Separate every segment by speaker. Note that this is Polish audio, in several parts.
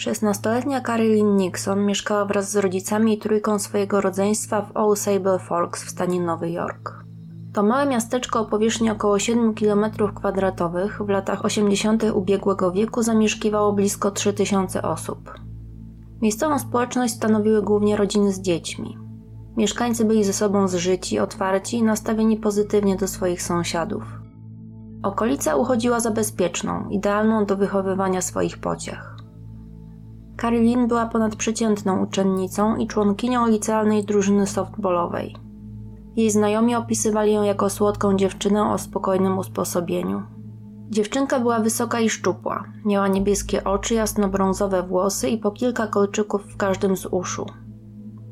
Speaker 1: 16-letnia Carolyn Nixon mieszkała wraz z rodzicami i trójką swojego rodzeństwa w Old Sable Forks w stanie Nowy Jork. To małe miasteczko o powierzchni około 7 km2 w latach 80. ubiegłego wieku zamieszkiwało blisko 3000 osób. Miejscową społeczność stanowiły głównie rodziny z dziećmi. Mieszkańcy byli ze sobą zżyci, otwarci i nastawieni pozytywnie do swoich sąsiadów. Okolica uchodziła za bezpieczną, idealną do wychowywania swoich pociech. Carolyn była ponadprzeciętną uczennicą i członkinią licealnej drużyny softballowej. Jej znajomi opisywali ją jako słodką dziewczynę o spokojnym usposobieniu. Dziewczynka była wysoka i szczupła, miała niebieskie oczy, jasnobrązowe włosy i po kilka kolczyków w każdym z uszu.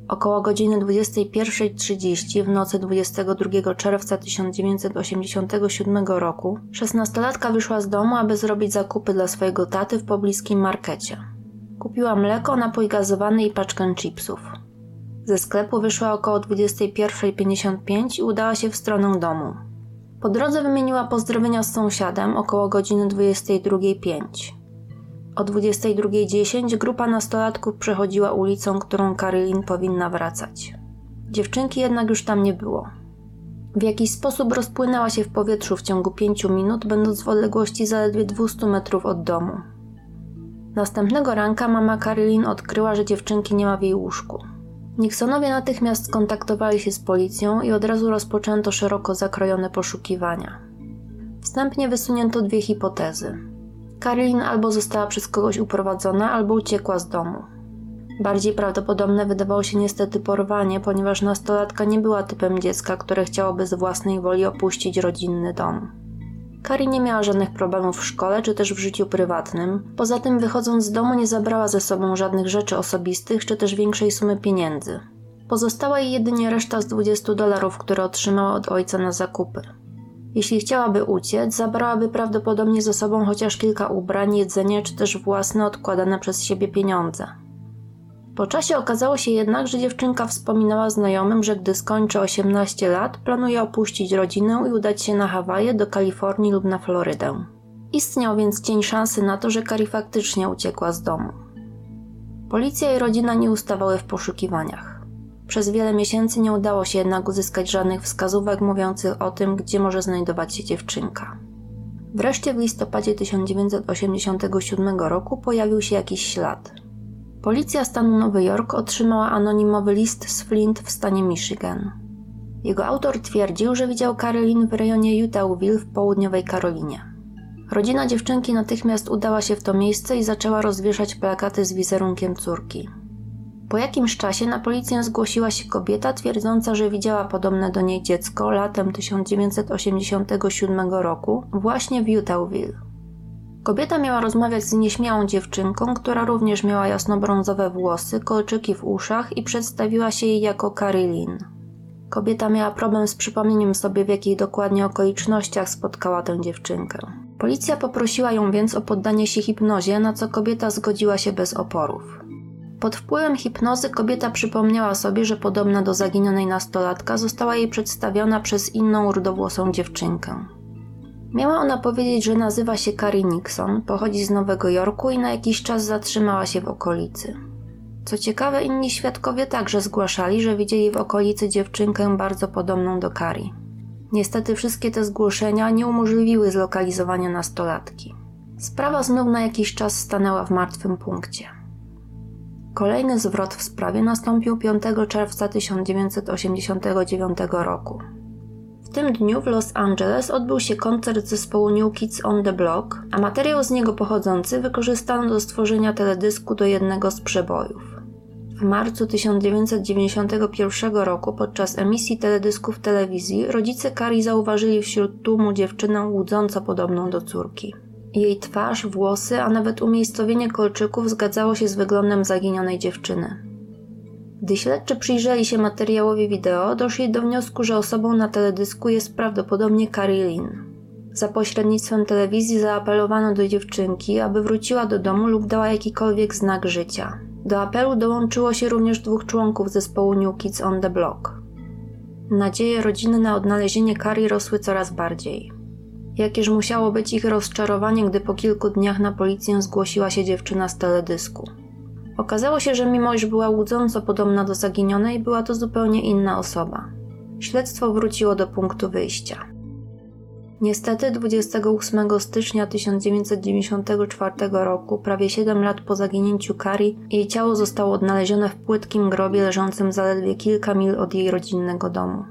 Speaker 1: Około godziny 21.30 w nocy 22 czerwca 1987 roku szesnastolatka wyszła z domu, aby zrobić zakupy dla swojego taty w pobliskim markecie. Kupiła mleko, napój gazowany i paczkę chipsów. Ze sklepu wyszła około 21.55 i udała się w stronę domu. Po drodze wymieniła pozdrowienia z sąsiadem około godziny 22.05. O 22.10 grupa nastolatków przechodziła ulicą, którą Karolin powinna wracać. Dziewczynki jednak już tam nie było. W jakiś sposób rozpłynęła się w powietrzu w ciągu 5 minut, będąc w odległości zaledwie 200 metrów od domu. Następnego ranka mama Karolin odkryła, że dziewczynki nie ma w jej łóżku. Nixonowie natychmiast skontaktowali się z policją i od razu rozpoczęto szeroko zakrojone poszukiwania. Wstępnie wysunięto dwie hipotezy. Karolin albo została przez kogoś uprowadzona, albo uciekła z domu. Bardziej prawdopodobne wydawało się niestety porwanie, ponieważ nastolatka nie była typem dziecka, które chciałoby z własnej woli opuścić rodzinny dom. Kari nie miała żadnych problemów w szkole czy też w życiu prywatnym. Poza tym, wychodząc z domu, nie zabrała ze sobą żadnych rzeczy osobistych czy też większej sumy pieniędzy. Pozostała jej jedynie reszta z 20 dolarów, które otrzymała od ojca na zakupy. Jeśli chciałaby uciec, zabrałaby prawdopodobnie ze sobą chociaż kilka ubrań, jedzenie czy też własne odkładane przez siebie pieniądze. Po czasie okazało się jednak, że dziewczynka wspominała znajomym, że gdy skończy 18 lat, planuje opuścić rodzinę i udać się na Hawaje, do Kalifornii lub na Florydę. Istniał więc cień szansy na to, że Kari faktycznie uciekła z domu. Policja i rodzina nie ustawały w poszukiwaniach. Przez wiele miesięcy nie udało się jednak uzyskać żadnych wskazówek mówiących o tym, gdzie może znajdować się dziewczynka. Wreszcie w listopadzie 1987 roku pojawił się jakiś ślad – Policja stanu Nowy Jork otrzymała anonimowy list z Flint w stanie Michigan. Jego autor twierdził, że widział Karolin w rejonie Utahville w południowej Karolinie. Rodzina dziewczynki natychmiast udała się w to miejsce i zaczęła rozwieszać plakaty z wizerunkiem córki. Po jakimś czasie na policję zgłosiła się kobieta twierdząca, że widziała podobne do niej dziecko latem 1987 roku właśnie w Utahville. Kobieta miała rozmawiać z nieśmiałą dziewczynką, która również miała jasnobrązowe włosy, kolczyki w uszach i przedstawiła się jej jako Karylin. Kobieta miała problem z przypomnieniem sobie, w jakich dokładnie okolicznościach spotkała tę dziewczynkę. Policja poprosiła ją więc o poddanie się hipnozie, na co kobieta zgodziła się bez oporów. Pod wpływem hipnozy kobieta przypomniała sobie, że podobna do zaginionej nastolatka została jej przedstawiona przez inną rudowłosą dziewczynkę. Miała ona powiedzieć, że nazywa się Carrie Nixon, pochodzi z Nowego Jorku i na jakiś czas zatrzymała się w okolicy. Co ciekawe, inni świadkowie także zgłaszali, że widzieli w okolicy dziewczynkę bardzo podobną do Carrie. Niestety wszystkie te zgłoszenia nie umożliwiły zlokalizowania nastolatki. Sprawa znów na jakiś czas stanęła w martwym punkcie. Kolejny zwrot w sprawie nastąpił 5 czerwca 1989 roku. W tym dniu w Los Angeles odbył się koncert zespołu New Kids on the Block, a materiał z niego pochodzący wykorzystano do stworzenia teledysku do jednego z przebojów. W marcu 1991 roku podczas emisji teledysku w telewizji rodzice Kari zauważyli wśród tłumu dziewczynę łudząco podobną do córki. Jej twarz, włosy, a nawet umiejscowienie kolczyków zgadzało się z wyglądem zaginionej dziewczyny. Gdy śledczy przyjrzeli się materiałowi wideo, doszli do wniosku, że osobą na teledysku jest prawdopodobnie Carrie Za pośrednictwem telewizji zaapelowano do dziewczynki, aby wróciła do domu lub dała jakikolwiek znak życia. Do apelu dołączyło się również dwóch członków zespołu New Kids on the Block. Nadzieje rodziny na odnalezienie Carrie rosły coraz bardziej. Jakież musiało być ich rozczarowanie, gdy po kilku dniach na policję zgłosiła się dziewczyna z teledysku. Okazało się, że mimo iż była łudząco podobna do zaginionej, była to zupełnie inna osoba. Śledztwo wróciło do punktu wyjścia. Niestety 28 stycznia 1994 roku, prawie 7 lat po zaginięciu Kari, jej ciało zostało odnalezione w płytkim grobie leżącym zaledwie kilka mil od jej rodzinnego domu.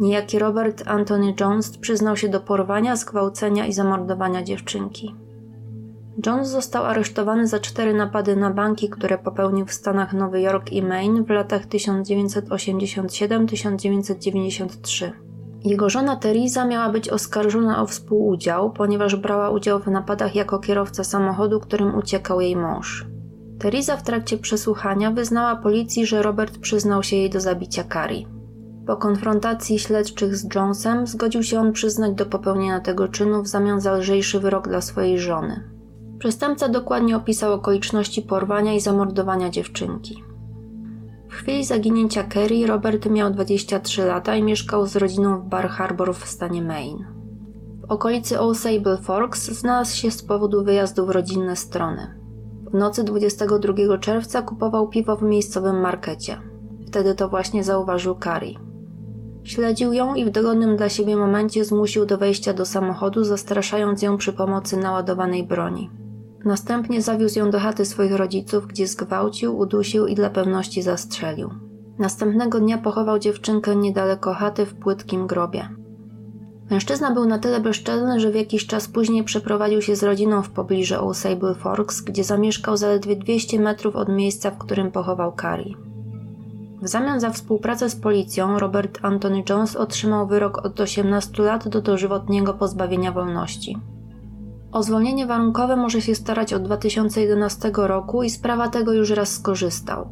Speaker 1: Niejaki Robert Anthony Jones przyznał się do porwania, zgwałcenia i zamordowania dziewczynki. Jones został aresztowany za cztery napady na banki, które popełnił w Stanach Nowy Jork i Maine w latach 1987-1993. Jego żona Teresa miała być oskarżona o współudział, ponieważ brała udział w napadach jako kierowca samochodu, którym uciekał jej mąż. Teresa w trakcie przesłuchania wyznała policji, że Robert przyznał się jej do zabicia Kari. Po konfrontacji śledczych z Jonesem zgodził się on przyznać do popełnienia tego czynu w zamian za lżejszy wyrok dla swojej żony. Przestępca dokładnie opisał okoliczności porwania i zamordowania dziewczynki. W chwili zaginięcia Kerry Robert miał 23 lata i mieszkał z rodziną w Bar Harbor w stanie Maine. W okolicy Osable Forks znalazł się z powodu wyjazdu w rodzinne strony. W nocy 22 czerwca kupował piwo w miejscowym markecie. Wtedy to właśnie zauważył Kari. Śledził ją i w dogodnym dla siebie momencie zmusił do wejścia do samochodu, zastraszając ją przy pomocy naładowanej broni. Następnie zawiózł ją do chaty swoich rodziców, gdzie zgwałcił, udusił i dla pewności zastrzelił. Następnego dnia pochował dziewczynkę niedaleko chaty w płytkim grobie. Mężczyzna był na tyle bezczelny, że w jakiś czas później przeprowadził się z rodziną w pobliżu Osable Forks, gdzie zamieszkał zaledwie 200 metrów od miejsca, w którym pochował Carrie. W zamian za współpracę z policją Robert Anthony Jones otrzymał wyrok od 18 lat do dożywotniego pozbawienia wolności. O zwolnienie warunkowe może się starać od 2011 roku i sprawa tego już raz skorzystał.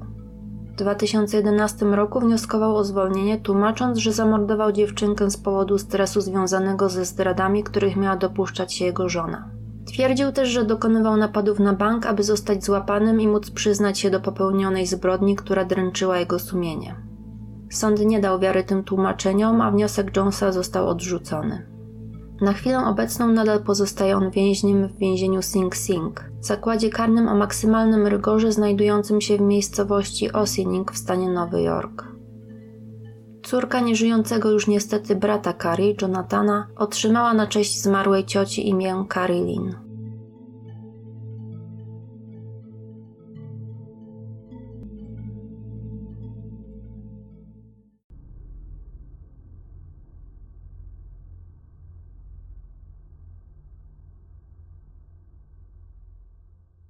Speaker 1: W 2011 roku wnioskował o zwolnienie, tłumacząc, że zamordował dziewczynkę z powodu stresu związanego ze zdradami, których miała dopuszczać się jego żona. Twierdził też, że dokonywał napadów na bank, aby zostać złapanym i móc przyznać się do popełnionej zbrodni, która dręczyła jego sumienie. Sąd nie dał wiary tym tłumaczeniom, a wniosek Jonesa został odrzucony. Na chwilę obecną nadal pozostaje on więźniem w więzieniu Sing Sing, zakładzie karnym o maksymalnym rygorze znajdującym się w miejscowości Ossining w stanie Nowy Jork. Córka nieżyjącego już niestety brata Carrie, Jonathana, otrzymała na cześć zmarłej cioci imię Carrie Lynn.